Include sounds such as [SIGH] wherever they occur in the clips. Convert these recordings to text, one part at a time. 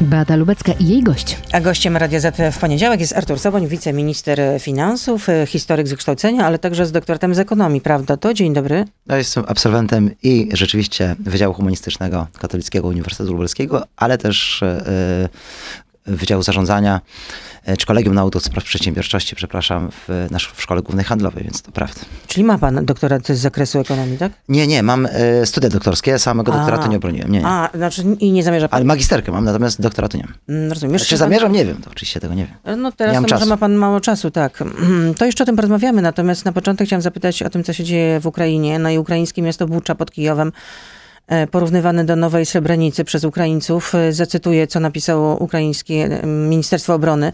Beata Lubecka i jej gość. A gościem Radia Z w poniedziałek jest Artur Soboń, wiceminister finansów, e, historyk z wykształcenia, ale także z doktoratem z ekonomii, prawda? To dzień dobry. Ja jestem absolwentem i rzeczywiście Wydziału Humanistycznego Katolickiego Uniwersytetu Lubelskiego, ale też yy, Wydziału Zarządzania E, czy Kolegium Nauk do Spraw Przedsiębiorczości, przepraszam, w, w Szkole Głównej Handlowej, więc to prawda. Czyli ma pan doktorat z zakresu ekonomii, tak? Nie, nie, mam e, studia doktorskie, samego doktoratu nie obroniłem. Nie, nie. A, znaczy i nie zamierza pan... Ale magisterkę mam, natomiast doktoratu nie mam. Mm, rozumiem. Czy zamierzam? Nie wiem, to oczywiście tego nie wiem. E, no teraz to może ma pan mało czasu, tak. [CLEARS THROAT] To jeszcze o tym porozmawiamy, natomiast na początek chciałam zapytać o tym, co się dzieje w Ukrainie. No i ukraińskie miasto Bucza pod Kijowem porównywany do Nowej Srebrenicy przez Ukraińców. E, zacytuję, co napisało ukraińskie e, Ministerstwo Obrony.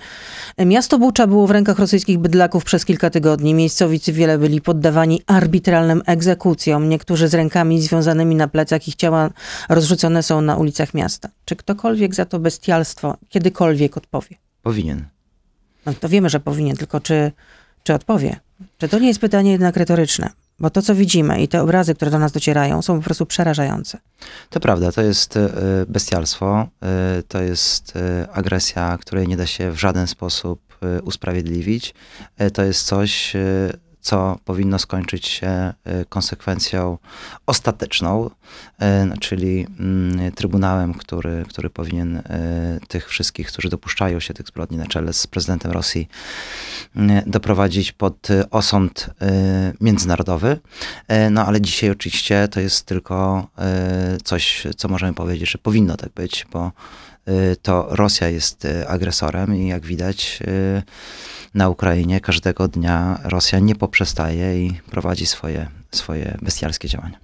Miasto Bucza było w rękach rosyjskich bydlaków przez kilka tygodni. Miejscowi cywile byli poddawani arbitralnym egzekucjom. Niektórzy z rękami związanymi na plecach ich ciała rozrzucone są na ulicach miasta. Czy ktokolwiek za to bestialstwo kiedykolwiek odpowie? Powinien. No to wiemy, że powinien, tylko czy, czy odpowie? Czy to nie jest pytanie jednak retoryczne? Bo to, co widzimy i te obrazy, które do nas docierają, są po prostu przerażające. To prawda, to jest e, bestialstwo, e, to jest e, agresja, której nie da się w żaden sposób usprawiedliwić. To jest coś, co powinno skończyć się e, konsekwencją ostateczną, e, no, czyli mm, Trybunałem, który, który powinien e, tych wszystkich, którzy dopuszczają się tych zbrodni na czele z prezydentem Rosji, doprowadzić pod osąd międzynarodowy. No ale dzisiaj oczywiście to jest tylko coś, co możemy powiedzieć, że powinno tak być, bo to Rosja jest agresorem i jak widać na Ukrainie każdego dnia Rosja nie poprzestaje i prowadzi swoje, swoje bestialskie działania.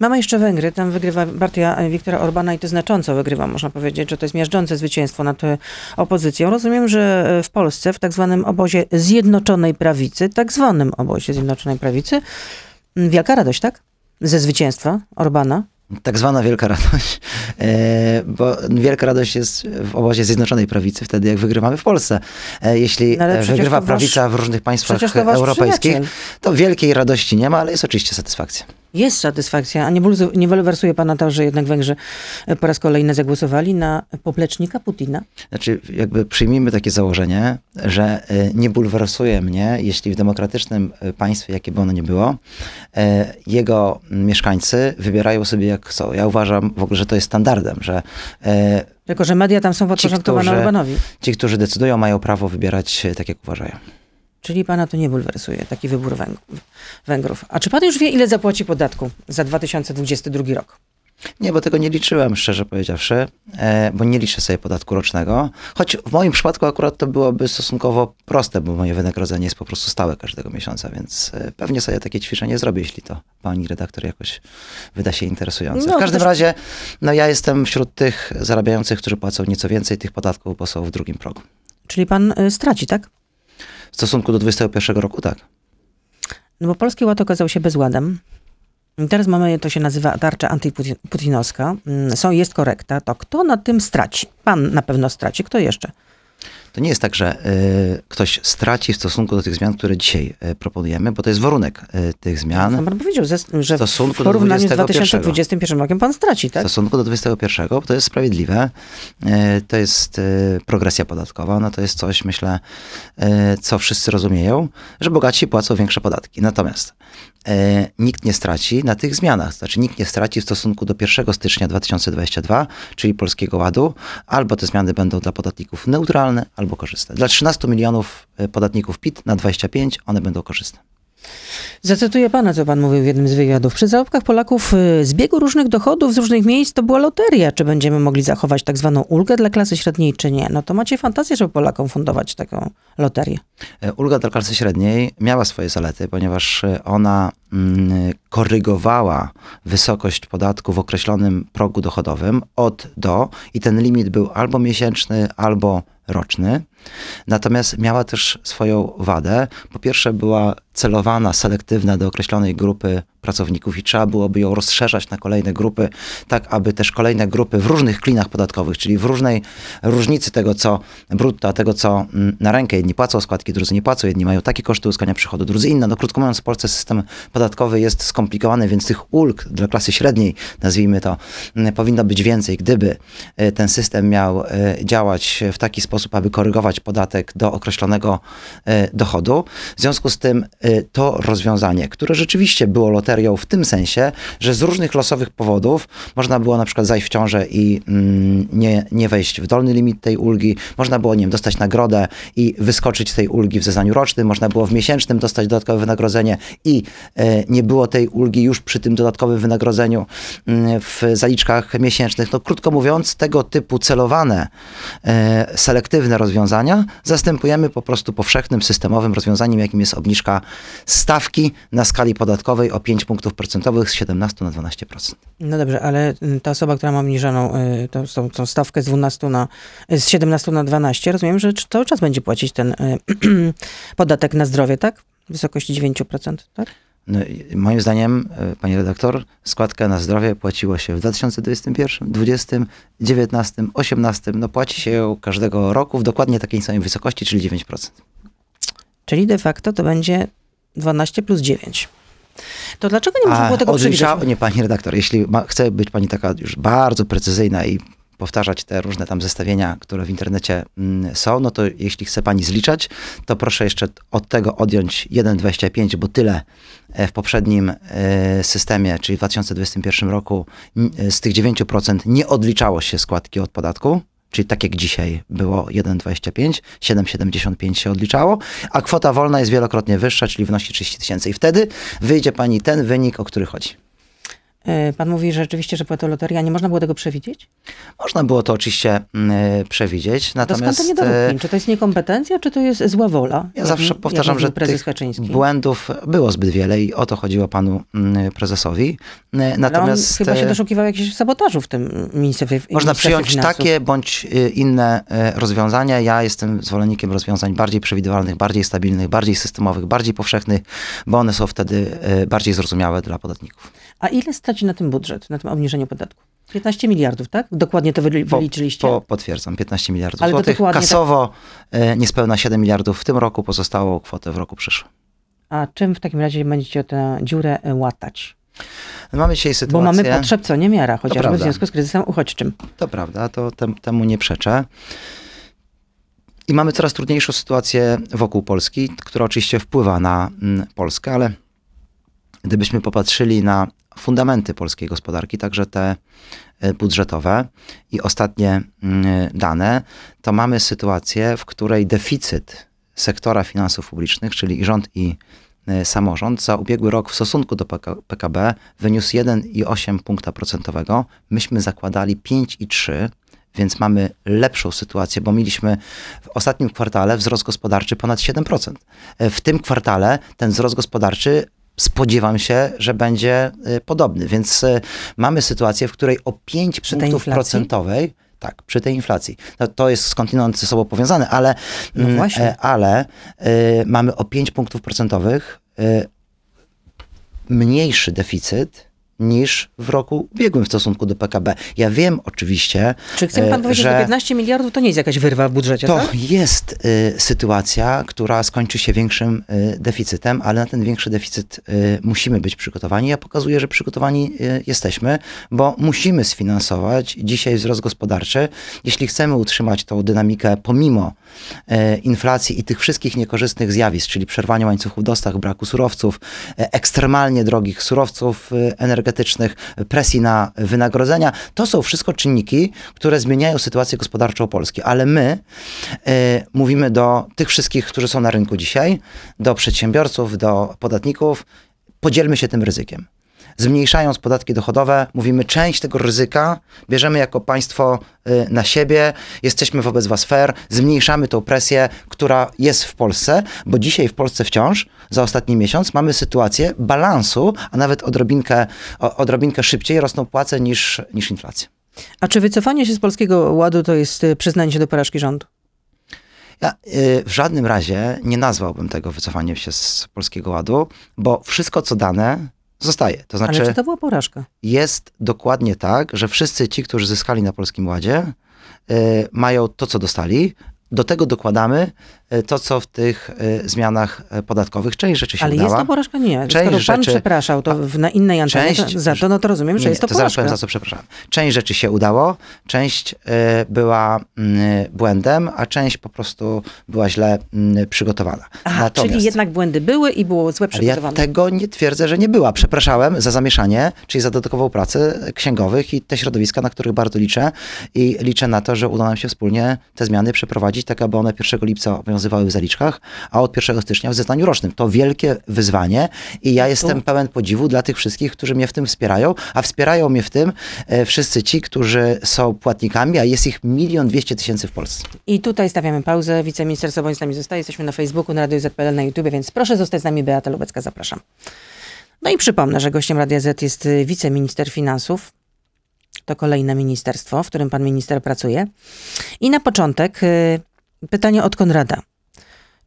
Mamy jeszcze Węgry, tam wygrywa partia Wiktora Orbana i to znacząco wygrywa, można powiedzieć, że to jest miażdżące zwycięstwo nad opozycją. Rozumiem, że w Polsce, w tak zwanym obozie Zjednoczonej Prawicy, tak zwanym obozie Zjednoczonej Prawicy, wielka radość, tak? Ze zwycięstwa Orbana tak zwana wielka radość, e, bo wielka radość jest w obozie Zjednoczonej Prawicy wtedy, jak wygrywamy w Polsce. E, jeśli no wygrywa prawica w różnych państwach europejskich, to wielkiej radości nie ma, ale jest oczywiście satysfakcja. Jest satysfakcja, a nie, nie bulwersuje pana to, że jednak Węgrzy po raz kolejny zagłosowali na poplecznika Putina? Znaczy, jakby przyjmijmy takie założenie, że e, nie bulwersuje mnie, jeśli w demokratycznym e, państwie, jakie by ono nie było, e, jego mieszkańcy wybierają sobie jak chcą. Ja uważam w ogóle, że to jest standardem, że tylko, że media tam są podporządkowane Orbanowi. Ci, którzy decydują, mają prawo wybierać tak, jak uważają. Czyli pana to nie bulwersuje, taki wybór Węgrów. A czy pan już wie, ile zapłaci podatku za 2022 rok? Nie, bo tego nie liczyłem, szczerze powiedziawszy, e, bo nie liczę sobie podatku rocznego. Choć w moim przypadku akurat to byłoby stosunkowo proste, bo moje wynagrodzenie jest po prostu stałe każdego miesiąca, więc e, pewnie sobie takie ćwiczenie zrobię, jeśli to pani redaktor jakoś wyda się interesujące. No, w każdym też... razie, no ja jestem wśród tych zarabiających, którzy płacą nieco więcej tych podatków, bo są w drugim progu. Czyli pan y, straci, tak? W stosunku do 2021 roku, tak. No bo Polski Ład okazał się bezładem. Teraz mamy, to się nazywa tarcza antyputinowska. Mm, są, jest korekta. To kto na tym straci? Pan na pewno straci. Kto jeszcze? To nie jest tak, że y, ktoś straci w stosunku do tych zmian, które dzisiaj y, proponujemy, bo to jest warunek y, tych zmian. No, pan powiedział, że w porównaniu z 2021 rokiem pan straci, tak? W stosunku do 2021, to jest sprawiedliwe, to jest progresja podatkowa, no to jest coś, myślę, co wszyscy rozumieją, że bogaci płacą większe podatki. Natomiast e, nikt nie straci na tych zmianach. Znaczy nikt nie straci w stosunku do 1 stycznia 2022, czyli Polskiego Ładu. Albo te zmiany będą dla podatników neutralne, albo korzystne. Dla 13 milionów e, podatników PIT na 25 one będą korzystne. Zacytuję pana, co pan mówił w jednym z wywiadów. Przy zarobkach Polaków y, z biegu różnych dochodów z różnych miejsc to była loteria. Czy będziemy mogli zachować tak zwaną ulgę dla klasy średniej, czy nie? No to macie fantazję, żeby Polakom fundować taką loterię. E, ulga dla klasy średniej miała swoje zalety, ponieważ e, ona mm, korygowała wysokość podatku w określonym progu dochodowym od do i ten limit był albo miesięczny, albo roczny. Natomiast miała też swoją wadę. Po pierwsze, była celowana, selektywna do określonej grupy pracowników i trzeba byłoby ją rozszerzać na kolejne grupy, tak aby też kolejne grupy w różnych klinach podatkowych, czyli w różnej różnicy tego, co brutto, a tego, co mm, na rękę. Jedni płacą składki, drudzy nie płacą, jedni mają takie koszty uzyskania przychodu, drudzy inne. No krótko mówiąc, w Polsce system podatkowy jest skomplikowany, więc tych ulg dla klasy średniej, nazwijmy to, mm, powinno być więcej, gdyby e, ten system miał e, działać w taki sposób, aby korygować podatek do określonego e, dochodu. W związku z tym to rozwiązanie, które rzeczywiście było w tym sensie, że z różnych losowych powodów można było na przykład zajść w ciążę i mm, nie, nie wejść w dolny limit tej ulgi, można było, nie wiem, dostać nagrodę i wyskoczyć z tej ulgi w zeznaniu rocznym, można było w miesięcznym dostać dodatkowe wynagrodzenie i nie było tej ulgi już przy tym dodatkowym wynagrodzeniu mm, w zaliczkach miesięcznych. No krótko mówiąc, tego typu celowane, e, selektywne rozwiązania zastępujemy po prostu powszechnym, systemowym rozwiązaniem, jakim jest obniżka stawki na skali podatkowej o 5 punktów procentowych z 17 na 12%. No dobrze, ale mm, ta osoba, która ma obniżoną y, tą, tą, tą stawkę z 12 na, z 17 na 12, rozumiem, że cały czas będzie płacić ten y, [CLEARS THROAT] podatek na zdrowie, tak? W wysokości 9%, tak? No, moim zdaniem, pani redaktor, składkę na zdrowie płaciło się w 2021, 2020, 2019, 2018. No płaci się ją każdego roku w dokładnie takiej samej wysokości, czyli 9%. Czyli de facto to będzie 12 plus 9. To dlaczego nie można było tego przewidzieć? Nie, pani redaktor, jeśli ma, chce być pani taka już bardzo precyzyjna i powtarzać te różne tam zestawienia, które w internecie mm, są, no to jeśli chce pani zliczać, to proszę jeszcze od tego odjąć 1,25, bo tyle e, w poprzednim e, systemie, czyli w 2021 roku z tych 9% nie odliczało się składki od podatku, czyli tak jak dzisiaj było 1,25, 7,75 się odliczało, a kwota wolna jest wielokrotnie wyższa, czyli wynosi 30 tysięcy. I wtedy wyjdzie pani ten wynik, o który chodzi. E, pan mówi że rzeczywiście, że była to loteria. Nie można było tego przewidzieć? Można było to oczywiście mm, przewidzieć. Natomiast... To to niedorobki? Czy to jest niekompetencja, czy to jest zła wola? Ja zawsze powtarzam, że Kaczyński. błędów było zbyt wiele i o to chodziło panu mm, prezesowi. Natomiast... Ale on chyba się doszukiwał jakichś sabotażu w tym ministerstwie Można przyjąć finansów. takie bądź inne rozwiązania. Ja jestem zwolennikiem rozwiązań bardziej przewidywalnych, bardziej stabilnych, bardziej systemowych, bardziej powszechnych, bo one są wtedy bardziej zrozumiałe dla podatników. A ile straci na tym budżet, na tym obniżeniu podatku? 15 miliardów, tak? Dokładnie to wyliczyliście? Po, po, potwierdzam, 15 miliardów Ale złotych. Kasowo tak... niespełna 7 miliardów w tym roku, pozostało kwotę w roku przyszłym. A czym w takim razie będziecie tę dziurę e, łatać? Mamy dzisiaj sytuację... Bo mamy potrzeb co niemiara, chociażby w związku z kryzysem uchodźczym. To prawda, to tem, temu nie przeczę. I mamy coraz trudniejszą sytuację wokół Polski, która oczywiście wpływa na mm, Polskę, ale gdybyśmy popatrzyli na fundamenty polskiej gospodarki, także te e, budżetowe i ostatnie mm, dane, to mamy sytuację, w której deficyt sektora finansów publicznych, czyli i rząd i e, samorząd za ubiegły rok w stosunku do PKB wyniósł 1,8 punkta procentowego. Myśmy zakładali 5,3 więc mamy lepszą sytuację, bo mieliśmy w ostatnim kwartale wzrost gospodarczy ponad 7%. E, w tym kwartale ten wzrost gospodarczy spodziewam się, że będzie y, podobny. Więc y, mamy sytuację, w której o 5 przy punktów procentowej tak, przy tej inflacji. No, to jest skądinąd ze sobą powiązane, ale, no mm, e, ale y, mamy o 5 punktów procentowych y, mniejszy deficyt niż w roku ubiegłym w stosunku do PKB. Ja wiem oczywiście, Czy chce pan e, powiedzieć, że 15 miliardów to nie jest jakaś wyrwa w budżecie, To tak? jest y, sytuacja, która skończy się większym y, deficytem, ale na ten większy deficyt y, musimy być przygotowani. Ja pokazuję, że przygotowani jesteśmy, bo musimy sfinansować dzisiaj wzrost gospodarczy. Jeśli chcemy utrzymać tą dynamikę pomimo inflacji i tych wszystkich niekorzystnych zjawisk, czyli przerwania łańcuchów dostaw, braku surowców, ekstremalnie drogich surowców energetycznych, energetycznych, presji na wynagrodzenia. To są wszystko czynniki, które zmieniają sytuację gospodarczą Polski. Ale my y, mówimy do tych wszystkich, którzy są na rynku dzisiaj, do przedsiębiorców, do podatników, podzielmy się tym ryzykiem zmniejszając podatki dochodowe, mówimy, część tego ryzyka bierzemy jako państwo y, na siebie, jesteśmy wobec was fair, zmniejszamy tą presję, która jest w Polsce, bo dzisiaj w Polsce wciąż, za ostatni miesiąc, mamy sytuację balansu, a nawet odrobinkę, odrobinkę szybciej rosną płace niż, niż inflacja. A czy wycofanie się z Polskiego Ładu to jest y, przyznanie się do porażki rządu? Ja y, w żadnym razie nie nazwałbym tego wycofaniem się z Polskiego Ładu, bo wszystko co dane Zostaje. To znaczy, Ale czy to była porażka? jest dokładnie tak, że wszyscy ci, którzy zyskali na Polskim Ładzie, y, mają to, co dostali. Do tego dokładamy y, to, co w tych y, zmianach y, podatkowych. Część rzeczy się Ale udała. jest to porażka? Nie. Część Skoro pan rzeczy- przepraszał to w, na innej antenie Część- to, za to, no to rozumiem, że Nie, jest to, to porażka. powiem, za co przepraszam. Część rzeczy się udało, część była y, błędem, a część po prostu była źle y, przygotowana. Aha, czyli jednak błędy były i było złe Ale ja przygotowane. tego nie twierdzę, że nie była. Przepraszałem za zamieszanie, czyli za dodatkową pracę księgowych i te środowiska, na których bardzo liczę. I liczę na to, że uda nam się wspólnie te zmiany przeprowadzić, tak aby one 1 lipca obowiązywały w zaliczkach, a od 1 stycznia w zeznaniu rocznym. To wielkie wyzwanie i ja jestem pełen podziwu dla tych wszystkich, którzy mnie w tym wspierają, a wspierają mnie w tym e, wszyscy ci, którzy są płatnikami, a jest ich milion dwieście tysięcy w Polsce. I tutaj stawiamy pauzę. Wiceminister Soboń z nami zostaje. Jesteśmy na Facebooku, na Radio ZPL, na YouTube, więc proszę zostać z nami. Beata Lubecka, zapraszam. No i przypomnę, że gościem Radia Z jest y, wiceminister finansów. To kolejne ministerstwo, w którym pan minister pracuje. I na początek y, pytanie od Konrada.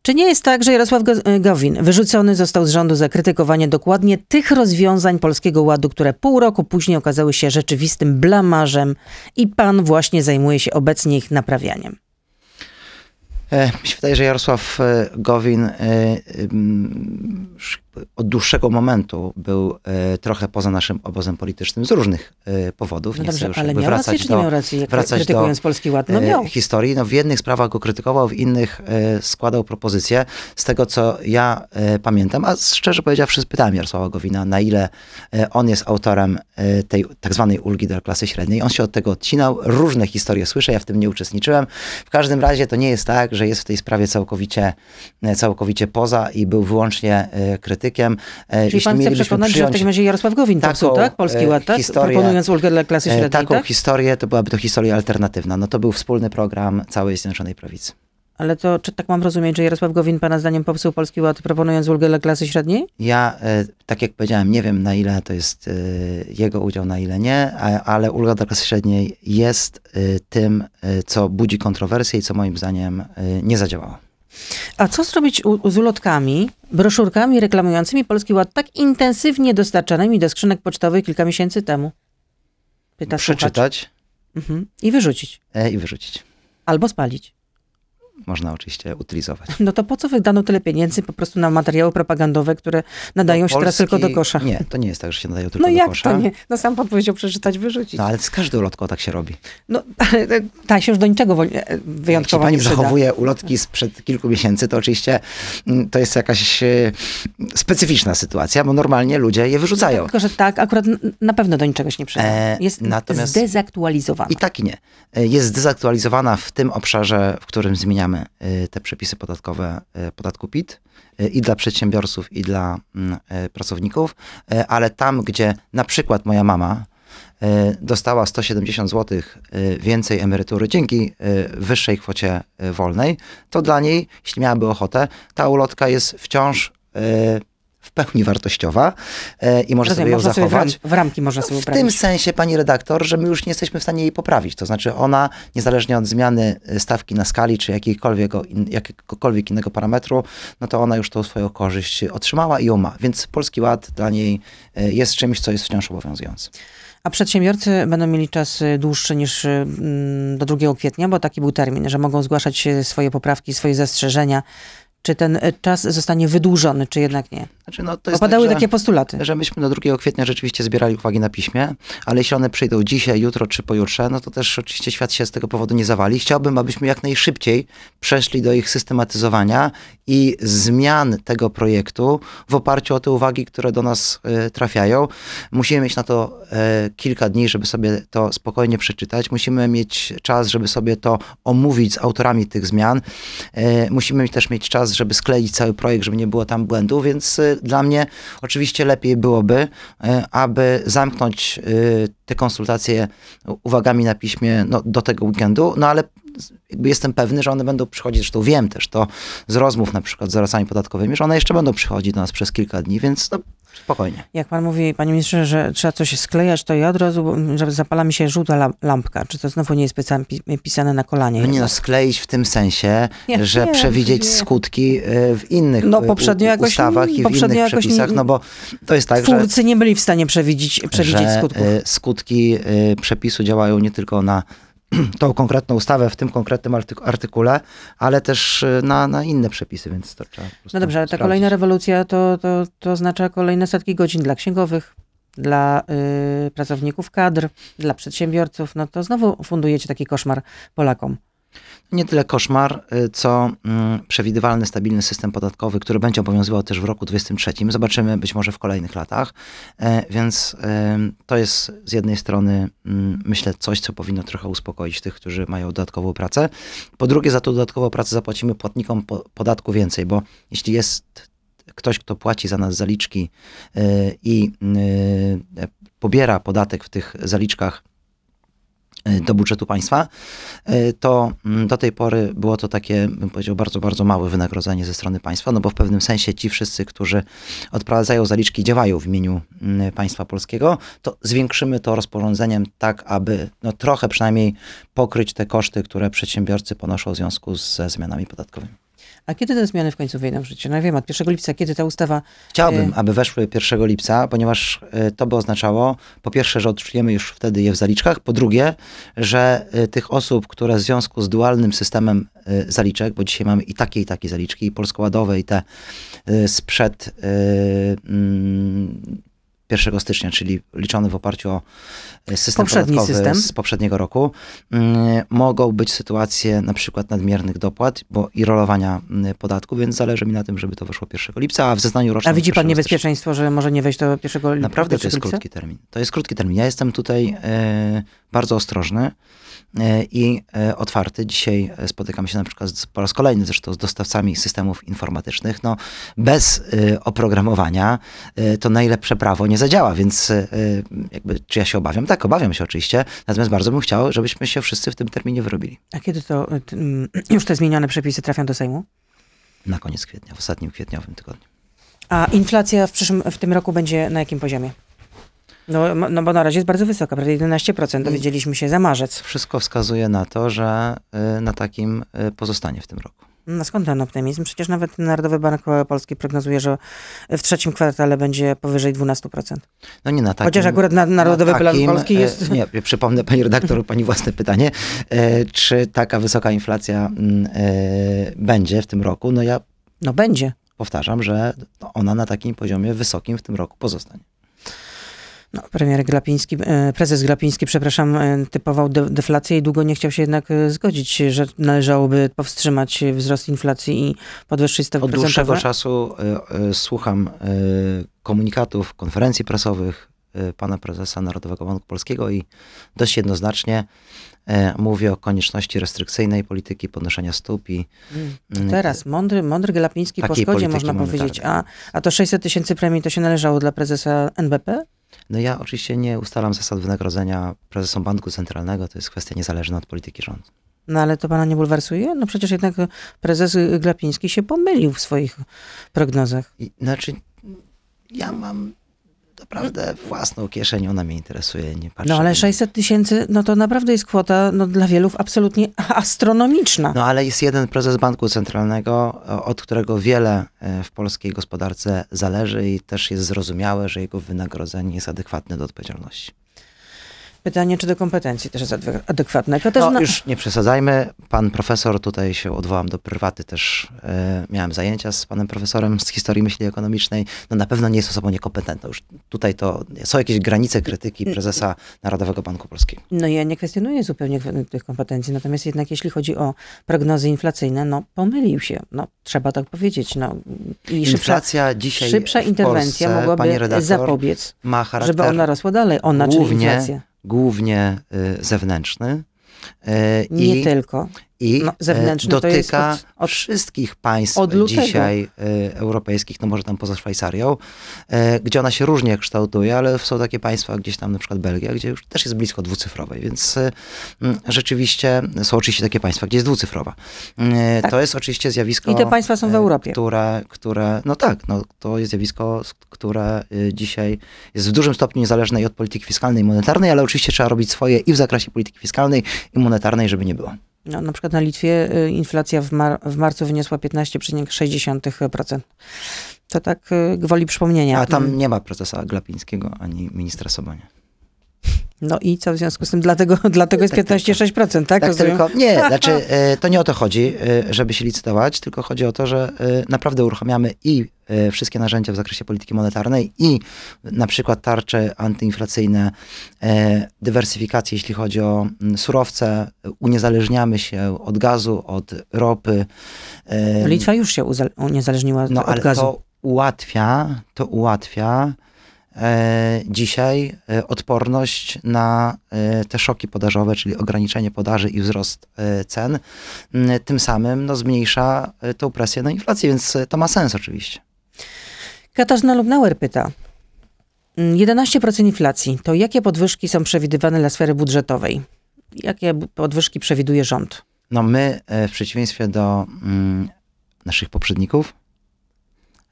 Czy nie jest tak, że Jarosław Go- Gowin wyrzucony został z rządu za krytykowanie dokładnie tych rozwiązań Polskiego Ładu, które pół roku później okazały się rzeczywistym blamarzem i pan właśnie zajmuje się obecnie ich naprawianiem? E, Mi się wydaje, że Jarosław e, Gowin e, od dłuższego momentu był e, trochę poza naszym obozem politycznym z różnych e, powodów. No Nie chcę dobrze, już ale miał rację, wracać nie do, miał racji, jak wracać krytykując do, Polski Ład? No e, miał. historii. No w jednych sprawach go krytykował, w innych składał propozycje. Z tego, co ja pamiętam, a szczerze powiedziawszy spytałem Jarosława Gowina, na ile on jest autorem tej tak zwanej ulgi dla klasy średniej. On się od tego odcinał. Różne historie słyszę, ja w tym nie uczestniczyłem. W każdym razie to nie jest tak, że jest w tej sprawie całkowicie, całkowicie poza i był wyłącznie krytykiem. E, Czyli pan chce przekonać, że w przyjąć takim razie Jarosław Gowin taką, popsuł, tak? Polski e, Ład, tak? historię, Proponując ulgę dla klasy e, średniej, taką tak? historię, to byłaby to historia alternatywna. No to był wspólny program całej Zjednoczonej Prawicy. Ale to czy tak mam rozumieć, że Jarosław Gowin pana zdaniem popsuł Polski Ład, proponując ulgę dla klasy średniej? Ja, tak jak powiedziałem, nie wiem na ile to jest jego udział, na ile nie, ale ulga dla klasy średniej jest tym, co budzi kontrowersje i co moim zdaniem nie zadziałało. A co zrobić u, z ulotkami, broszurkami reklamującymi Polski Ład tak intensywnie dostarczanymi do skrzynek pocztowych kilka miesięcy temu? Pyta. Przeczytać Mhm. I wyrzucić. e, i wyrzucić. Albo spalić. Można oczywiście utylizować. No to po co wydano tyle pieniędzy po prostu na materiały propagandowe, które nadają Do się teraz Polski- tylko do kosza? Nie, to nie jest tak, że się nadają tylko No do jak kosza. to nie? No sam pan powiedział przeczytać, wyrzucić. No ale z każdą ulotką tak się robi. No, ta się już do niczego wo- e, Jak wyjątkowo pani zachowuje ulotki sprzed kilku miesięcy, to oczywiście mm, to jest jakaś e, specyficzna sytuacja, bo normalnie ludzie je wyrzucają. Tylko, że tak, akurat na pewno do niczego się nie przyda. E, Jest natomiast- zdezaktualizowana. I tak i nie. E, Jest zdezaktualizowana w tym obszarze, w którym zmieniamy e, te przepisy podatkowe e, podatku PIT e, i dla przedsiębiorców, i dla mm, pracowników, ale tam, gdzie na przykład moja mama dostała 170 zł więcej emerytury dzięki wyższej kwocie wolnej, to dla niej, jeśli miałaby ochotę, ta ulotka jest wciąż w pełni wartościowa e, i może Rozumiem, sobie ją można sobie w, ram, zachować. w ramki można sobie W tym sensie, pani redaktor, że my już nie jesteśmy w stanie jej poprawić. To znaczy ona, niezależnie od zmiany y, stawki na skali, czy jakiejkolwiek, jakiegokolwiek innego parametru, no to ona już tą swoją korzyść otrzymała i ją ma. Więc Polski Ład dla niej y, jest czymś, co jest wciąż obowiązujące. A przedsiębiorcy będą mieli czas dłuższy niż mm, do 2 kwietnia, bo taki był termin, że mogą zgłaszać swoje poprawki, swoje zastrzeżenia. Czy ten czas zostanie wydłużony, czy jednak nie? Znaczy, no, to jest padały tak, że- takie postulaty. że myśmy do 2 kwietnia rzeczywiście zbierali uwagi na piśmie, ale jeśli one przyjdą dzisiaj, jutro czy pojutrze, no to też oczywiście świat się z tego powodu nie zawali. Chciałbym, abyśmy jak najszybciej przeszli do ich systematyzowania i zmian tego projektu w oparciu o te uwagi, które do nas e, trafiają. Musimy mieć na to e, kilka dni, żeby sobie to spokojnie przeczytać. Musimy mieć czas, żeby sobie to omówić z autorami tych zmian. E, musimy też mieć czas, żeby skleić cały projekt, żeby nie było tam błędu, więc dla mnie oczywiście lepiej byłoby, e, aby zamknąć e, te konsultacje uwagami na piśmie no, do tego weekendu, no ale jestem pewny, że one będą przychodzić, zresztą wiem też to z rozmów na przykład z zaradcami podatkowymi, że one jeszcze będą przychodzić do nas przez kilka dni, więc no, spokojnie. Jak pan mówi, panie ministrze, że trzeba coś sklejać, to ja od razu, zapala mi się żółta lampka. Czy to znowu nie jest pisane na kolanie? No nie no, skleić w tym sensie, Nie, że nie, przewidzieć nie. skutki y, w innych No, y, poprzednio jakoś- ustawach i w innych przepisach, no bo to jest tak, że Twórcy nie byli w stanie przewidzieć, przewidzieć skutków. y, skutki przepisu działają nie tylko na [CLEARS THROAT] tą konkretną ustawę w tym konkretnym artyku- artykule, ale też y, na, na inne przepisy, więc to trzeba No dobrze, ale ta sprawdzić. kolejna rewolucja to, to, to oznacza kolejne setki godzin dla księgowych, dla y, pracowników kadr, dla przedsiębiorców. No to znowu fundujecie taki koszmar Polakom. Nie tyle koszmar, y, co mm, przewidywalny, stabilny system podatkowy, który będzie obowiązywał też w roku 2023. Zobaczymy być może w kolejnych latach. E, Więc to jest z jednej strony, mm, myślę, coś, co powinno trochę uspokoić tych, którzy mają dodatkową pracę. Po drugie, za tą dodatkową pracę zapłacimy płatnikom po- podatku więcej, bo jeśli jest ktoś, kto płaci za nas zaliczki y, i y, pobiera podatek w tych zaliczkach do budżetu państwa, y, to mm, do tej pory było to takie, bym powiedział, bardzo, bardzo małe wynagrodzenie ze strony państwa, no bo w pewnym sensie ci wszyscy, którzy odprowadzają zaliczki, działają w imieniu mm, państwa polskiego, to zwiększymy to rozporządzeniem tak, aby no, trochę przynajmniej pokryć te koszty, które przedsiębiorcy ponoszą w związku ze zmianami podatkowymi. A kiedy te zmiany w końcu wejdą w życie? No ja wiem, od 1 lipca, kiedy ta ustawa... Chciałbym, Y- aby weszły 1 lipca, ponieważ y, to by oznaczało, po pierwsze, że odczujemy już wtedy je w zaliczkach, po drugie, że y, tych osób, które w związku z dualnym systemem zaliczek, bo dzisiaj mamy i takie, i takie zaliczki, i polskoładowe, i te sprzed y, mm, 1 stycznia, czyli liczone w oparciu o y, system Poprzedni podatkowy system. z poprzedniego roku, mm, mogą być sytuacje na przykład nadmiernych dopłat bo i rolowania y, podatku, więc zależy mi na tym, żeby to weszło 1 lipca, a w zeznaniu rocznym A widzi pan 1 niebezpieczeństwo, że może nie wejść do 1 lipca? Naprawdę to jest krótki termin. To jest krótki termin. Ja jestem tutaj e, bardzo ostrożny e, i e, otwarty. Dzisiaj e, spotykam się na przykład z, po raz kolejny zresztą z dostawcami systemów informatycznych. No, bez e, oprogramowania e, to najlepsze prawo nie zadziała, więc e, jakby, czy ja się obawiam? Tak, obawiam się oczywiście. Natomiast bardzo bym chciał, żebyśmy się wszyscy w tym terminie wyrobili. A kiedy to [CLEARS THROAT] już te zmienione przepisy trafią do Sejmu? Na koniec kwietnia, w ostatnim kwietniowym tygodniu. A inflacja w, przyszłym, w tym roku będzie na jakim poziomie? No, no bo na razie jest bardzo wysoka, prawie 11%. Dowiedzieliśmy się za marzec. Wszystko wskazuje na to, że e, na takim e, pozostanie w tym roku. No skąd ten optymizm? Przecież nawet Narodowy Bank Polski prognozuje, że w trzecim kwartale będzie powyżej 12%. No nie na takim, Chociaż akurat na- Narodowy Plan takim, Polski e, jest- Nie, przypomnę pani redaktor, pani własne pytanie. Czy taka wysoka inflacja mm, będzie w tym roku? No ja No będzie. powtarzam, że ona na takim poziomie wysokim w tym roku pozostanie. No, premier Glapiński, e, prezes Glapiński, przepraszam, e, typował de- deflację i długo nie chciał się jednak e, zgodzić, że należałoby powstrzymać wzrost inflacji i podwyższyć stopy Od dłuższego czasu słucham komunikatów, konferencji prasowych pana prezesa Narodowego Banku Polskiego i dość jednoznacznie mówi o konieczności restrykcyjnej polityki, podnoszenia stóp i mm, Teraz mądry, mądry Glapiński po polityki można monetarnej. powiedzieć. A, a to 600 tysięcy premii to się należało dla prezesa NBP? No ja oczywiście nie ustalam zasad wynagrodzenia prezesom Banku Centralnego, to jest kwestia niezależna od polityki rządu. No ale to pana nie bulwersuje? No przecież jednak prezes Glapiński się pomylił w swoich prognozach. I, znaczy, ja mam naprawdę własną kieszeń, ona mnie interesuje, nie patrzę. No ale na- 600 tysięcy, no to naprawdę jest kwota no, dla wielu absolutnie [LAUGHS] astronomiczna. No ale jest jeden prezes Banku Centralnego, o- od którego wiele e, w polskiej gospodarce zależy i też jest zrozumiałe, że jego wynagrodzenie jest adekwatne do odpowiedzialności. Pytanie, czy do kompetencji też jest adwe- adekwatne. To też No, na... już nie przesadzajmy. Pan profesor, tutaj się odwołam do prywaty, też e, miałem zajęcia z panem profesorem z historii myśli ekonomicznej. No na pewno nie jest osobą niekompetentną. Już tutaj to są jakieś granice krytyki prezesa Narodowego Banku Polskiego. No ja nie kwestionuję zupełnie tych kompetencji, natomiast jednak jeśli chodzi o prognozy inflacyjne, no pomylił się, no trzeba tak powiedzieć, no i szybsza, Inflacja dzisiaj szybsza interwencja Polsce, mogłaby redaktor, zapobiec, ma charakter żeby ona rosła dalej, ona, czyli głównie, inflacja. Głównie y, zewnętrzny. y, Nie i, tylko. I No, to dotyka od- od- wszystkich państw dzisiaj e, europejskich, no może tam poza Szwajcarią, e, gdzie ona się różnie kształtuje, ale są takie państwa, gdzieś tam na przykład Belgia, gdzie już też jest blisko dwucyfrowej, więc e, rzeczywiście są oczywiście takie państwa, gdzie jest dwucyfrowa. E, Tak. To jest oczywiście zjawisko... I te państwa są w e, Europie. Które, które, no tak, no, to jest zjawisko, które dzisiaj jest w dużym stopniu niezależne i od polityki fiskalnej i monetarnej, ale oczywiście trzeba robić swoje i w zakresie polityki fiskalnej i monetarnej, żeby nie było. No, na przykład na Litwie y, inflacja w, mar- w marcu wyniosła 15,6%. To tak y, gwoli przypomnienia. A tam Mm. nie ma prezesa Glapińskiego ani ministra Sobonia. No i co w związku z tym? Dlatego, [LAUGHS] dlatego jest 15,6%, tak? Tak Rozumiem? tylko, nie, znaczy e, to nie o to chodzi, e, żeby się licytować, tylko chodzi o to, że e, naprawdę uruchamiamy i wszystkie narzędzia w zakresie polityki monetarnej i na przykład tarcze antyinflacyjne, dywersyfikację, jeśli chodzi o surowce, uniezależniamy się od gazu, od ropy. Litwa już się uniezależniła No od ale gazu. to ułatwia, to ułatwia dzisiaj e, odporność na e, te szoki podażowe, czyli ograniczenie podaży i wzrost e, cen. Tym samym no, zmniejsza e, tą presję na inflację, więc e, to ma sens oczywiście. Katarzyna Lubnauer pyta. mm, 11% inflacji. To jakie podwyżki są przewidywane dla sfery budżetowej? Jakie podwyżki przewiduje rząd? No my e, w przeciwieństwie do mm, naszych poprzedników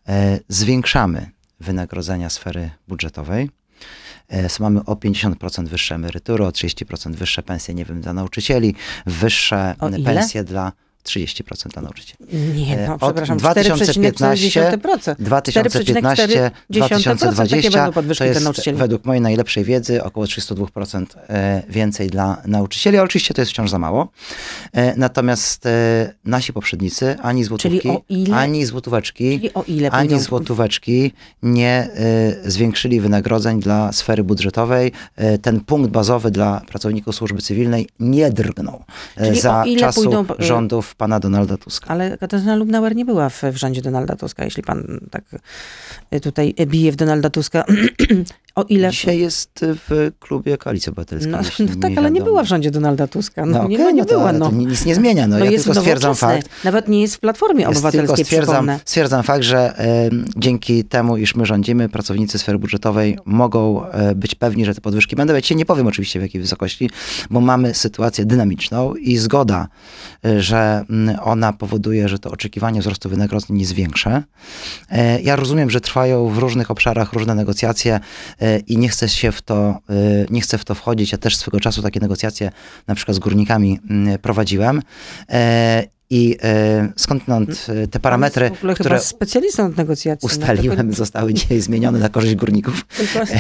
e, zwiększamy wynagrodzenia sfery budżetowej. E, mamy o 50% wyższe emerytury, o 30% wyższe pensje, nie wiem, dla nauczycieli, wyższe pensje dla 30% dla nauczycieli. Nie, E, no, przepraszam, 2015 4,4%. 2015, 4,4% takie 2020 będą podwyżki to jest według mojej najlepszej wiedzy około 32% e, więcej dla nauczycieli, oczywiście to jest wciąż za mało. E, Natomiast nasi poprzednicy ani złotówki, ile? ani złotóweczki, ani złotóweczki nie zwiększyli wynagrodzeń dla sfery budżetowej. Ten punkt bazowy dla pracowników służby cywilnej nie drgnął za czasu pójdą, e, rządów pana Donalda Tuska. Ale Katarzyna Lubnauer nie była w, w rządzie Donalda Tuska, jeśli pan tak y, tutaj bije w Donalda Tuska. [CLEARS THROAT] o ile... Dzisiaj jest w klubie Koalicji Obywatelskiej. No, no tak, ale nie była w rządzie Donalda Tuska. No, No, nie, okej, ma, nie no to, była. No. nic nie zmienia. No, No ja jest tylko stwierdzam fakt. Nawet nie jest w Platformie Jest tylko Obywatelskiej, stwierdzam, przypomnę. stwierdzam fakt, że e, dzięki temu, iż my rządzimy, pracownicy sfery budżetowej mogą e, być pewni, że te podwyżki będą. Ja ci nie powiem oczywiście w jakiej wysokości, bo mamy sytuację dynamiczną i zgoda, e, że ona powoduje, że to oczekiwanie wzrostu wynagrodzeń jest większe. E, ja rozumiem, że trwają w różnych obszarach różne negocjacje i nie chcę się w to, e, nie chcę w to wchodzić. Ja też swego czasu takie negocjacje na przykład z górnikami mm, prowadziłem. E, I e, skądinąd e, te parametry, w ogóle które specjalistą od negocjacji. no, ustaliłem, zostały dzisiaj zmienione na korzyść górników.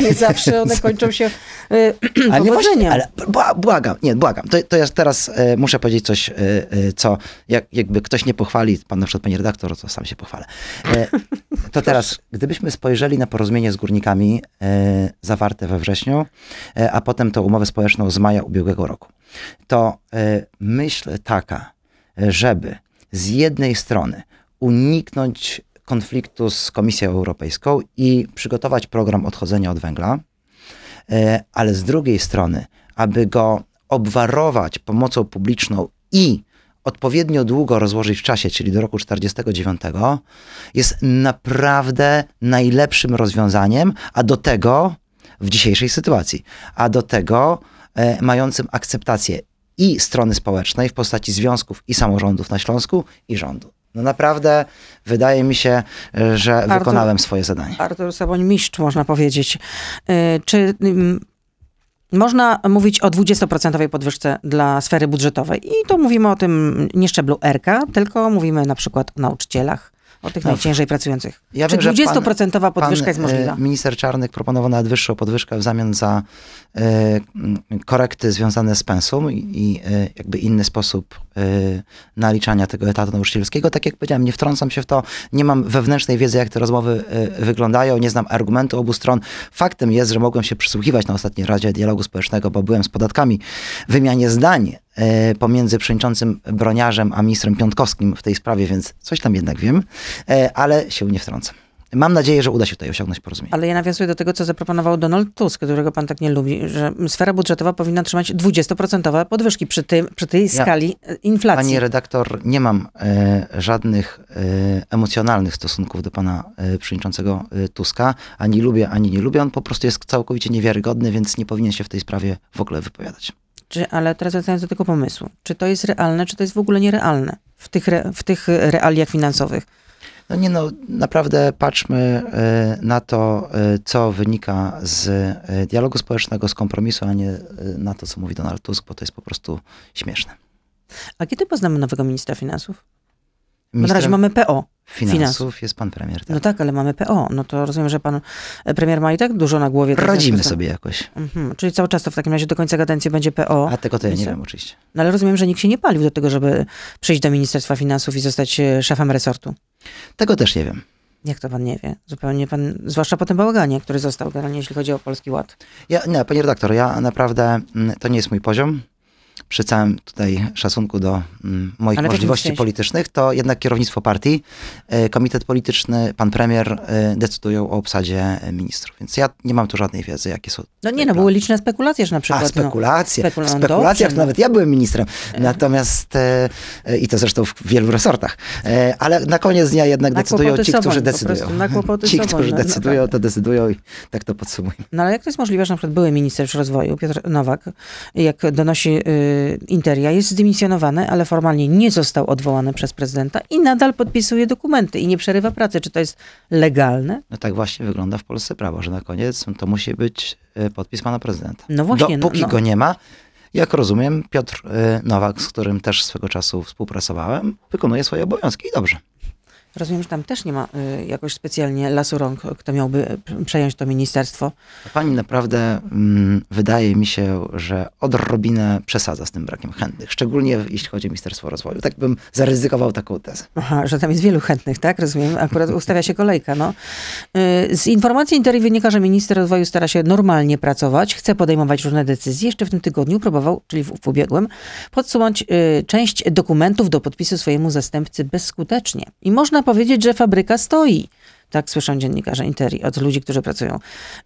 nie zawsze one kończą się y, [CLEARS THROAT] Ale nie właśnie, ale bła- błagam, nie, błagam. To, to ja teraz e, muszę powiedzieć coś, e, e, co jak, jakby ktoś nie pochwali, pan na przykład pani redaktor, to sam się pochwalę. E, to [LAUGHS] teraz, gdybyśmy spojrzeli na porozumienie z górnikami e, zawarte we wrześniu, e, a potem tą umowę społeczną z maja ubiegłego roku, to e, myśl taka, żeby z jednej strony uniknąć konfliktu z Komisją Europejską i przygotować program odchodzenia od węgla, e, ale z drugiej strony, aby go obwarować pomocą publiczną i odpowiednio długo rozłożyć w czasie, czyli do roku 49, jest naprawdę najlepszym rozwiązaniem, a do tego w dzisiejszej sytuacji, a do tego e, mającym akceptację i strony społecznej w postaci związków i samorządów na Śląsku i rządu. No naprawdę wydaje mi się, że Artur- wykonałem swoje zadanie. Artur Saboń mistrz, można powiedzieć. Y, Czy ym, można mówić o 20% podwyżce dla sfery budżetowej? I to mówimy o tym nie szczeblu RK, tylko mówimy na przykład o nauczycielach, o tych No, najciężej pracujących. ja Czy wiem, że pan- 20% podwyżka Pan, jest możliwa? e, Minister Czarnek proponował nawet wyższą podwyżkę w zamian za e, korekty związane z pensum i, i e, jakby inny sposób naliczania tego etatu nauczycielskiego. Tak jak powiedziałem, nie wtrącam się w to, nie mam wewnętrznej wiedzy, jak te rozmowy wyglądają, nie znam argumentu obu stron. Faktem jest, że mogłem się przysłuchiwać na ostatniej Radzie Dialogu Społecznego, bo byłem z podatkami w wymianie zdań pomiędzy przewodniczącym Broniarzem a ministrem Piątkowskim w tej sprawie, więc coś tam jednak wiem, e, ale się nie wtrącam. mam nadzieję, że uda się tutaj osiągnąć porozumienie. Ale ja nawiązuję do tego, co zaproponował Donald Tusk, którego pan tak nie lubi, że sfera budżetowa powinna trzymać 20% podwyżki przy, tym, przy tej Ja- skali e, inflacji. Pani redaktor, nie mam e, żadnych e, emocjonalnych stosunków do pana e, przewodniczącego e, Tuska. Ani lubię, ani nie lubię. On po prostu jest całkowicie niewiarygodny, więc nie powinien się w tej sprawie w ogóle wypowiadać. Czy, ale teraz wracając do tego pomysłu. Czy to jest realne, czy to jest w ogóle nierealne w tych, re, w tych realiach finansowych? No nie no, naprawdę patrzmy e, na to, e, co wynika z e, dialogu społecznego, z kompromisu, a nie na to, co mówi Donald Tusk, bo to jest po prostu śmieszne. A kiedy poznamy nowego ministra finansów? Bo na razie mamy PO. finansów, finansów. jest pan premier. Tak? No tak, ale mamy PO. No to rozumiem, że pan e, premier ma i tak dużo na głowie. tak Radzimy sobie jakoś. Mhm. Czyli cały czas to w takim razie do końca kadencji będzie PO. A tego to ja nie wiem oczywiście. No ale rozumiem, że nikt się nie palił do tego, żeby przyjść do Ministerstwa Finansów i zostać e, szefem resortu. Tego też nie wiem. Jak to pan nie wie? Zupełnie pan, zwłaszcza po tym bałaganie, który został generalnie, jeśli chodzi o Polski Ład. Ja, nie, panie redaktor, ja naprawdę, mm, to nie jest mój poziom. Przy całym tutaj szacunku do mm, moich Ale możliwości politycznych, to jednak kierownictwo partii, e, komitet polityczny, pan premier e, decydują o obsadzie e, ministrów. Więc ja nie mam tu żadnej wiedzy, jakie są. No nie, no plany. były liczne spekulacje, że na przykład... A, spekulacje. spekul- w no spekulacjach dobrze, nawet ja byłem ministrem. Natomiast, i to zresztą w wielu resortach. Ale na koniec dnia jednak Na decydują ci, sobą, którzy decydują. na kłopoty Ci, sobą, którzy no, no decydują, tak. to decydują i tak to podsumuję. No ale jak to jest możliwe, że na przykład były minister rozwoju, Piotr Nowak, jak donosi y, Interia, jest zdymisjonowany, ale formalnie nie został odwołany przez prezydenta i nadal podpisuje dokumenty i nie przerywa pracy. Czy to jest legalne? No tak właśnie wygląda w Polsce prawo, że na koniec to musi być e, podpis pana prezydenta. No właśnie, no- Dopóki no. go nie ma, jak rozumiem, Piotr e, Nowak, z którym też swego czasu współpracowałem, wykonuje swoje obowiązki i dobrze. Rozumiem, że tam też nie ma y, jakoś specjalnie lasu rąk, kto miałby y, przejąć to ministerstwo. Pani naprawdę mm, wydaje mi się, że odrobinę przesadza z tym brakiem chętnych, szczególnie jeśli chodzi o Ministerstwo Rozwoju. Tak bym zaryzykował taką tezę. Aha, że tam jest wielu chętnych, tak? Rozumiem. Akurat ustawia się kolejka. No. Y, Z informacji Interi wynika, że minister rozwoju stara się normalnie pracować, chce podejmować różne decyzje. Jeszcze w tym tygodniu próbował, czyli w, w ubiegłym, podsumować y, część dokumentów do podpisu swojemu zastępcy bezskutecznie. I można powiedzieć, że fabryka stoi. Tak słyszą dziennikarze Interi od ludzi, którzy pracują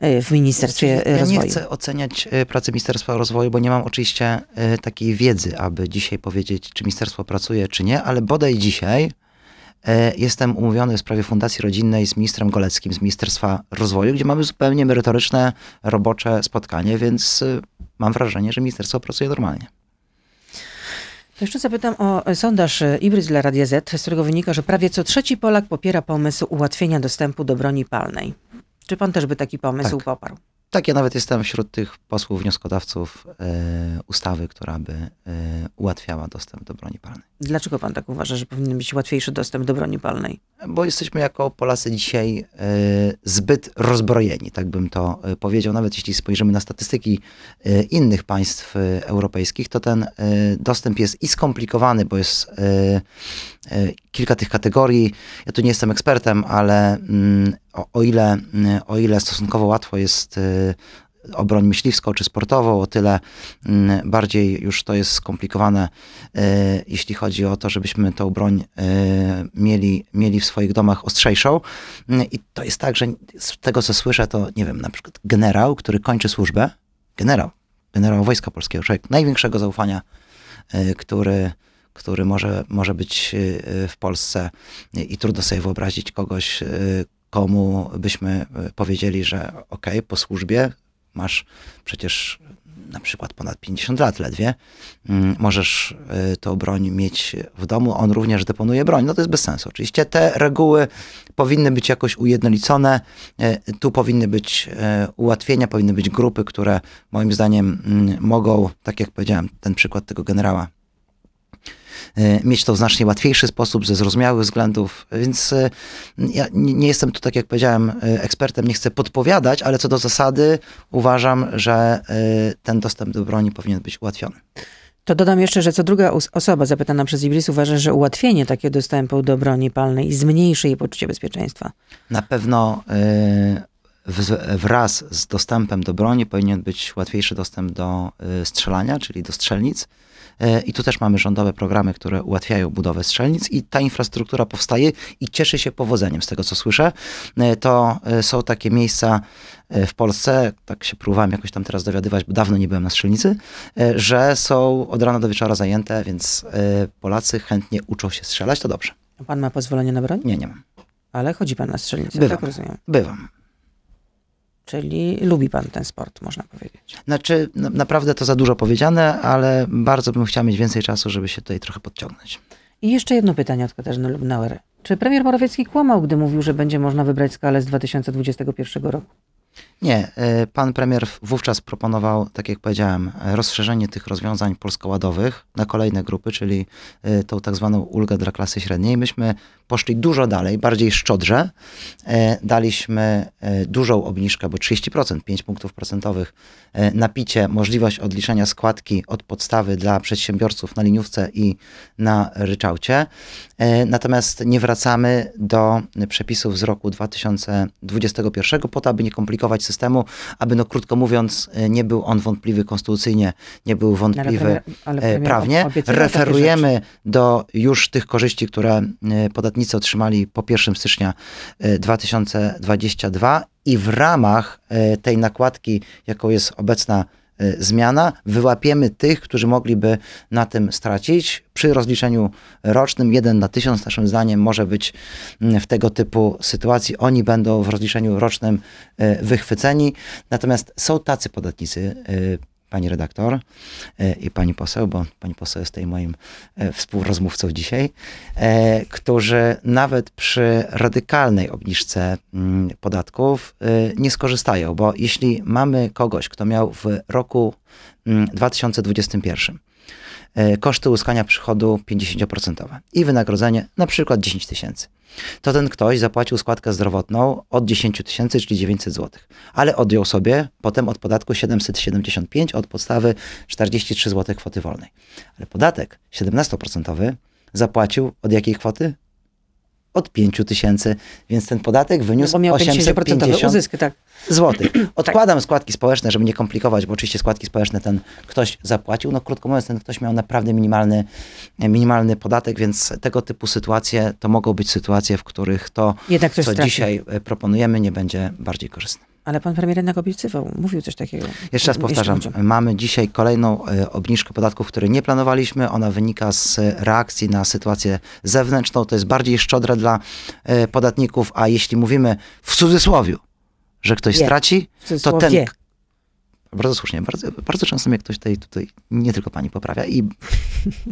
y, w Ministerstwie ja Rozwoju. nie chcę oceniać e, pracy Ministerstwa Rozwoju, bo nie mam oczywiście e, takiej wiedzy, aby dzisiaj powiedzieć, czy ministerstwo pracuje, czy nie, ale bodaj dzisiaj e, jestem umówiony w sprawie Fundacji Rodzinnej z ministrem Goleckim z Ministerstwa Rozwoju, gdzie mamy zupełnie merytoryczne, robocze spotkanie, więc e, mam wrażenie, że ministerstwo pracuje normalnie. To jeszcze zapytam o sondaż e, Ibris dla Radia Z, z którego wynika, że prawie co trzeci Polak popiera pomysł ułatwienia dostępu do broni palnej. Czy pan też by taki pomysł Tak. poparł? Tak, ja nawet jestem wśród tych posłów wnioskodawców e, ustawy, która by e, ułatwiała dostęp do broni palnej. Dlaczego pan tak uważa, że powinien być łatwiejszy dostęp do broni palnej? Bo jesteśmy jako Polacy dzisiaj e, zbyt rozbrojeni, tak bym to e, powiedział. Nawet jeśli spojrzymy na statystyki e, innych państw europejskich, to ten dostęp jest i skomplikowany, bo jest kilka tych kategorii. Ja tu nie jestem ekspertem, ale mm, o, ile, mm, o ile stosunkowo łatwo jest o broń myśliwską czy sportową, o tyle mm, bardziej już to jest skomplikowane, e, jeśli chodzi o to, żebyśmy tą broń e, mieli, mieli w swoich domach ostrzejszą. Mm, I to jest tak, że z tego co słyszę, to nie wiem, na przykład generał, który kończy służbę, generał, generał Wojska Polskiego, człowiek największego zaufania, e, który który może, może być w Polsce i trudno sobie wyobrazić kogoś, komu byśmy powiedzieli, że okej, po służbie masz przecież na przykład ponad 50 lat ledwie, mm, możesz y, tą broń mieć w domu, on również deponuje broń. No to jest bez sensu. Oczywiście te reguły powinny być jakoś ujednolicone, y, tu powinny być y, ułatwienia, powinny być grupy, które moim zdaniem mm, mogą, tak jak powiedziałem, ten przykład tego generała, mieć to w znacznie łatwiejszy sposób, ze zrozumiałych względów, więc y, ja nie jestem tu, tak jak powiedziałem, y, ekspertem, nie chcę podpowiadać, ale co do zasady uważam, że ten dostęp do broni powinien być ułatwiony. To dodam jeszcze, że co druga osoba zapytana przez Ibris uważa, że ułatwienie takiego dostępu do broni palnej zmniejszy jej poczucie bezpieczeństwa. Na pewno y, wraz z dostępem do broni powinien być łatwiejszy dostęp do y, strzelania, czyli do strzelnic. E, I tu też mamy rządowe programy, które ułatwiają budowę strzelnic i ta infrastruktura powstaje i cieszy się powodzeniem, z tego co słyszę. E, to e, są takie miejsca w Polsce, tak się próbowałem jakoś tam teraz dowiadywać, bo dawno nie byłem na strzelnicy, że są od rana do wieczora zajęte, więc Polacy chętnie uczą się strzelać, to dobrze. A pan ma pozwolenie na broń? Nie, nie mam. Ale chodzi pan na strzelnicę, Bywam. tak rozumiem. Bywam. Czyli lubi pan ten sport, można powiedzieć. Znaczy, na, naprawdę to za dużo powiedziane, ale bardzo bym chciał mieć więcej czasu, żeby się tutaj trochę podciągnąć. I jeszcze jedno pytanie od Katarzyny Lubnauer. Czy premier Morawiecki kłamał, gdy mówił, że będzie można wybrać skalę z 2021 roku? Nie, e, pan premier wówczas proponował, tak jak powiedziałem, rozszerzenie tych rozwiązań polskoładowych na kolejne grupy, czyli e, tą tak zwaną ulgę dla klasy średniej. Myśmy poszli dużo dalej, bardziej szczodrze. E, daliśmy dużą obniżkę, bo 30%, 5 punktów procentowych na picie, możliwość odliczenia składki od podstawy dla przedsiębiorców na liniówce i na ryczałcie. Natomiast nie wracamy do przepisów z roku 2021 po to, aby nie komplikować systemu, aby no krótko mówiąc nie był on wątpliwy konstytucyjnie, nie był wątpliwy ale premier, ale premier prawnie. Referujemy do już tych korzyści, które podatnicy otrzymali po 1 stycznia 2022 i w ramach tej nakładki, jaką jest obecna zmiana, wyłapiemy tych, którzy mogliby na tym stracić. Przy rozliczeniu rocznym 1 na 1000 naszym zdaniem może być mm, w tego typu sytuacji. Oni będą w rozliczeniu rocznym y, wychwyceni. Natomiast są tacy podatnicy, y, pani redaktor e, i pani poseł, bo pani poseł jest tutaj moim e, współrozmówcą dzisiaj, e, którzy nawet przy radykalnej obniżce mm, podatków nie skorzystają, bo jeśli mamy kogoś, kto miał w roku 2021 mm, koszty uzyskania przychodu 50% i wynagrodzenie na przykład 10 tysięcy to ten ktoś zapłacił składkę zdrowotną od 10 tysięcy, czyli 900 zł. Ale odjął sobie potem od podatku 775 od podstawy 43 zł kwoty wolnej. Ale podatek 17% zapłacił od jakiej kwoty? Od 5 tysięcy, więc ten podatek wyniósł no 850 uzysk, tak. złotych. [CLEARS THROAT] Odkładam składki społeczne, żeby nie komplikować, bo oczywiście składki społeczne ten ktoś zapłacił. No krótko mówiąc, ten ktoś miał naprawdę minimalny, minimalny podatek, więc tego typu sytuacje to mogą być sytuacje, w których to, co straci. dzisiaj e, proponujemy, nie będzie bardziej korzystne. Ale pan premier jednak obiecywał, mówił coś takiego. Jeszcze raz powtarzam, mamy dzisiaj kolejną e, obniżkę podatków, której nie planowaliśmy. Ona wynika z reakcji na sytuację zewnętrzną. To jest bardziej szczodre dla e, podatników, a jeśli mówimy w cudzysłowiu, że ktoś straci, to ten... Bardzo słusznie. Bardzo, bardzo często mnie ktoś tutaj, tutaj nie tylko pani poprawia i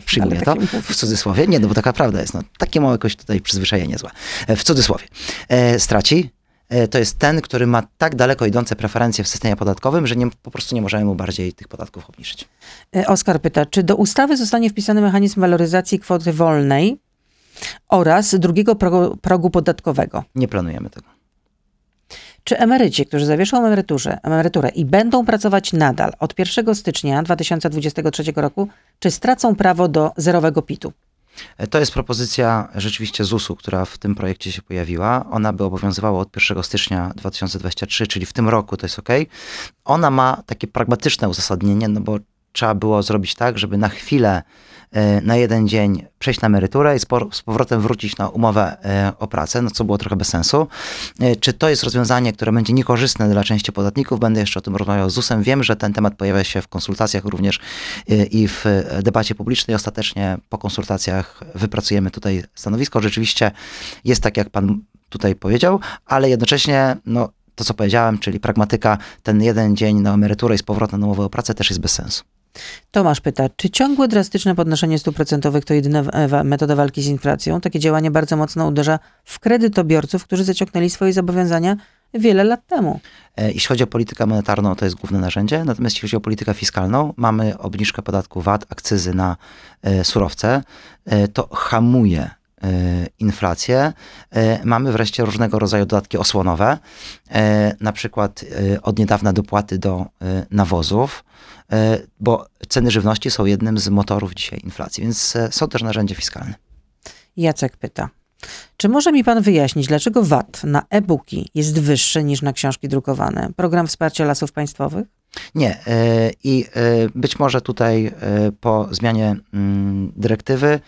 przyjmuje [LAUGHS] to w cudzysłowie. Nie, no bo taka prawda jest. No, takie małe jakoś tutaj przyzwyczajenie złe. E, w cudzysłowie. E, straci, to jest ten, który ma tak daleko idące preferencje w systemie podatkowym, że nie, po prostu nie możemy mu bardziej tych podatków obniżyć. E, Oskar pyta, czy do ustawy zostanie wpisany mechanizm waloryzacji kwoty wolnej oraz drugiego progu, progu podatkowego? Nie planujemy tego. Czy emeryci, którzy zawieszą emeryturę, emeryturę i będą pracować nadal od 1 stycznia 2023 roku, czy stracą prawo do zerowego PIT-u? To jest propozycja rzeczywiście ZUS-u, która w tym projekcie się pojawiła. Ona by obowiązywała od 1 stycznia 2023, czyli w tym roku to jest ok. Ona ma takie pragmatyczne uzasadnienie, no bo trzeba było zrobić tak, żeby na chwilę E, na jeden dzień przejść na emeryturę i z powrotem wrócić na umowę e, o pracę, no co było trochę bez sensu. E, czy to jest rozwiązanie, które będzie niekorzystne dla części podatników? Będę jeszcze o tym rozmawiał z ZUS-em. Wiem, że ten temat pojawia się w konsultacjach również i w debacie publicznej. Ostatecznie po konsultacjach wypracujemy tutaj stanowisko. Rzeczywiście jest tak, jak pan tutaj powiedział, ale jednocześnie no, to, co powiedziałem, czyli pragmatyka, ten jeden dzień na emeryturę i z powrotem na umowę o pracę też jest bez sensu. Tomasz pyta, czy ciągłe drastyczne podnoszenie stóp procentowych to jedyna metoda walki z inflacją? Takie działanie bardzo mocno uderza w kredytobiorców, którzy zaciągnęli swoje zobowiązania wiele lat temu. E, jeśli chodzi o politykę monetarną, to jest główne narzędzie, natomiast jeśli chodzi o politykę fiskalną, mamy obniżkę podatku VAT, akcyzy na e, surowce. E, to hamuje inflację. Mamy wreszcie różnego rodzaju dodatki osłonowe, na przykład od niedawna dopłaty do nawozów, E, bo ceny żywności są jednym z motorów dzisiaj inflacji, więc e, są też narzędzia fiskalne. Jacek pyta. Czy może mi pan wyjaśnić, dlaczego VAT na e-booki jest wyższy niż na książki drukowane? Program wsparcia lasów państwowych? Nie. e, I e, być może tutaj e, po zmianie mm, dyrektywy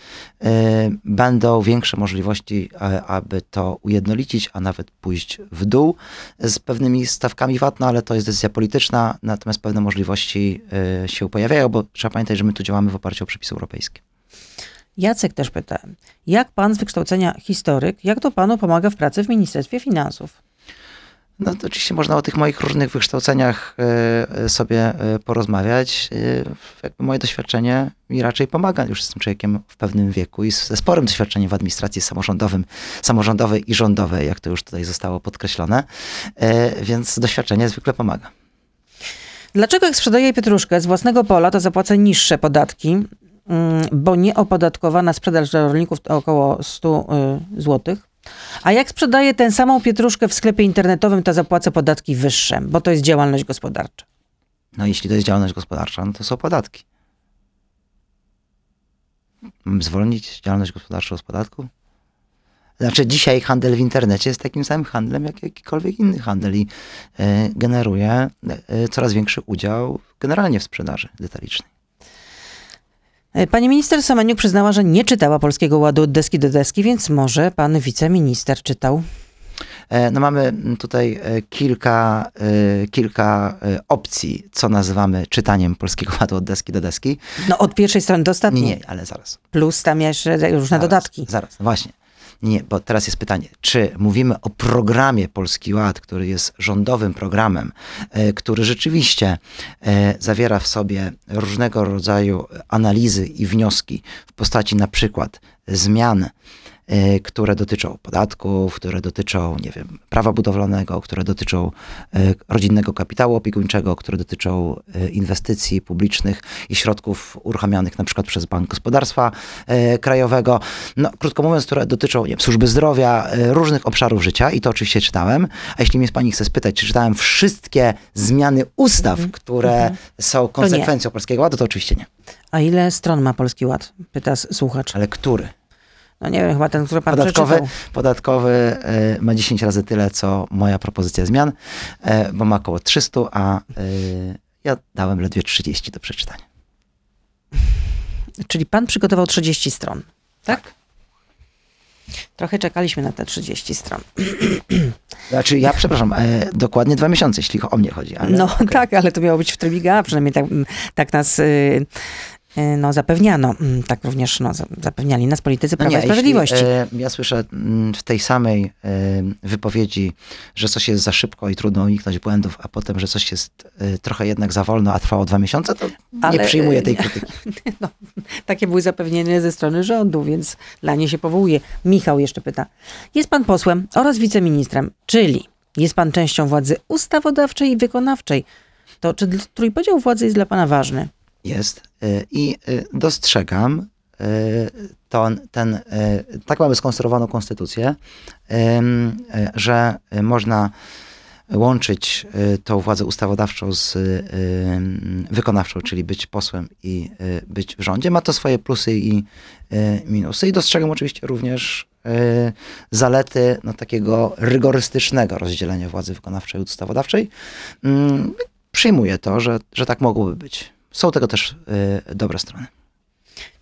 będą większe możliwości, aby to ujednolicić, a nawet pójść w dół z pewnymi stawkami VAT, no ale to jest decyzja polityczna, natomiast pewne możliwości się pojawiają, bo trzeba pamiętać, że my tu działamy w oparciu o przepisy europejskie. Jacek też pyta, jak pan z wykształcenia historyk, jak to panu pomaga w pracy w Ministerstwie Finansów? No to oczywiście można o tych moich różnych wykształceniach e, e, sobie e, porozmawiać. Jakby moje doświadczenie mi raczej pomaga. Już jestem człowiekiem w pewnym wieku i ze sporym doświadczeniem w administracji samorządowym, samorządowej i rządowej, jak to już tutaj zostało podkreślone. Więc doświadczenie zwykle pomaga. Dlaczego jak sprzedaję pietruszkę z własnego pola, to zapłacę niższe podatki, bo nieopodatkowana sprzedaż dla rolników to około 100 zł, a jak sprzedaję tę samą pietruszkę w sklepie internetowym, to zapłacę podatki wyższe, bo to jest działalność gospodarcza. No jeśli to jest działalność gospodarcza, no to są podatki. Mam zwolnić działalność gospodarczą z podatku? Znaczy dzisiaj handel w internecie jest takim samym handlem jak jakikolwiek inny handel i e, generuje e, coraz większy udział generalnie w sprzedaży detalicznej. E, Pani minister Semeniuk przyznała, że nie czytała Polskiego Ładu od deski do deski, więc może pan wiceminister czytał. E, No mamy tutaj e, kilka, kilka opcji, co nazywamy czytaniem Polskiego Ładu od deski do deski. No od pierwszej strony do Nie, ostatniej. nie, ale zaraz. Plus tam jeszcze różne Zaraz, dodatki. Zaraz, właśnie. Nie, bo teraz jest pytanie, czy mówimy o programie Polski Ład, który jest rządowym programem, e, który rzeczywiście e, zawiera w sobie różnego rodzaju analizy i wnioski w postaci na przykład zmian, które dotyczą podatków, które dotyczą, nie wiem, prawa budowlanego, które dotyczą e, rodzinnego kapitału opiekuńczego, które dotyczą e, inwestycji publicznych i środków uruchamianych na przykład przez Bank Gospodarstwa Krajowego. No, krótko mówiąc, które dotyczą nie wiem, służby zdrowia, różnych obszarów życia i to oczywiście czytałem. A jeśli mnie pani chce spytać, czy czytałem wszystkie zmiany ustaw, które są konsekwencją Polskiego Ładu, to oczywiście nie. A ile stron ma Polski Ład? Pyta słuchacz. Ale który? No nie wiem, chyba ten, który pan Podatkowy, przeczytał. podatkowy e, ma 10 razy tyle, co moja propozycja zmian, e, bo ma około 300, a e, ja dałem ledwie 30 do przeczytania. Czyli pan przygotował 30 stron. Tak? Trochę czekaliśmy na te 30 stron. [CLEARS THROAT] Znaczy, ja przepraszam, e, dokładnie dwa miesiące, jeśli o mnie chodzi. Ale, No okej. tak, ale to miało być w trybie gala, przynajmniej tak, tak nas y, y, no, zapewniano. Mm, Tak również no, za- zapewniali nas politycy Prawa i jeśli, Sprawiedliwości. e, ja słyszę mm, w tej samej e, wypowiedzi, że coś jest za szybko i trudno uniknąć błędów, a potem, że coś jest e, trochę jednak za wolno, a trwało dwa miesiące, to Ale, [LAUGHS] nie przyjmuję e, tej nie. krytyki. No, takie były zapewnienia ze strony rządu, więc dla niej się powołuje. Michał jeszcze pyta. Jest pan posłem oraz wiceministrem, czyli jest pan częścią władzy ustawodawczej i wykonawczej. To czy trójpodział władzy jest dla pana ważny? Jest e, i e, dostrzegam e, to, ten, tak mamy skonstruowaną konstytucję, że można łączyć tą władzę ustawodawczą z wykonawczą, czyli być posłem i być w rządzie. Ma to swoje plusy i minusy. I dostrzegam oczywiście również zalety no, takiego rygorystycznego rozdzielenia władzy wykonawczej od ustawodawczej. Przyjmuję to, że, że tak mogłoby być. Są tego też e, dobre strony.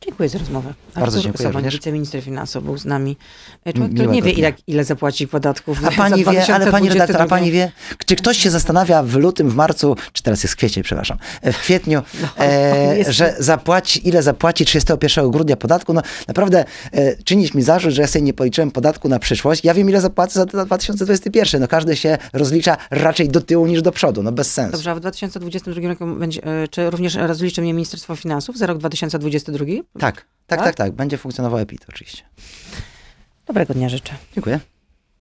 Dziękuję za rozmowę. Bardzo Artur dziękuję Soboń, wiceminister finansów był z nami. E, Człowiek, który nie wie, ile, ile zapłaci podatków A pani wie, ale pani 2022. redaktor, a pani wie, czy ktoś się zastanawia w lutym, w marcu, czy teraz jest kwiecień, przepraszam, e, w kwietniu, [LAUGHS] e, [LAUGHS] jest- że zapłaci, ile zapłaci 31 grudnia podatku? No naprawdę e, czynić mi zarzut, że ja sobie nie policzyłem podatku na przyszłość. Ja wiem, ile zapłacę za 2021. No każdy się rozlicza raczej do tyłu niż do przodu, no bez sensu. Dobrze, a w 2022 roku będzie, e, czy również rozliczy mnie Ministerstwo Finansów za rok 2022? Tak, tak, Tak? tak, tak. Będzie funkcjonował EPIT oczywiście. Dobrego dnia życzę. Dziękuję.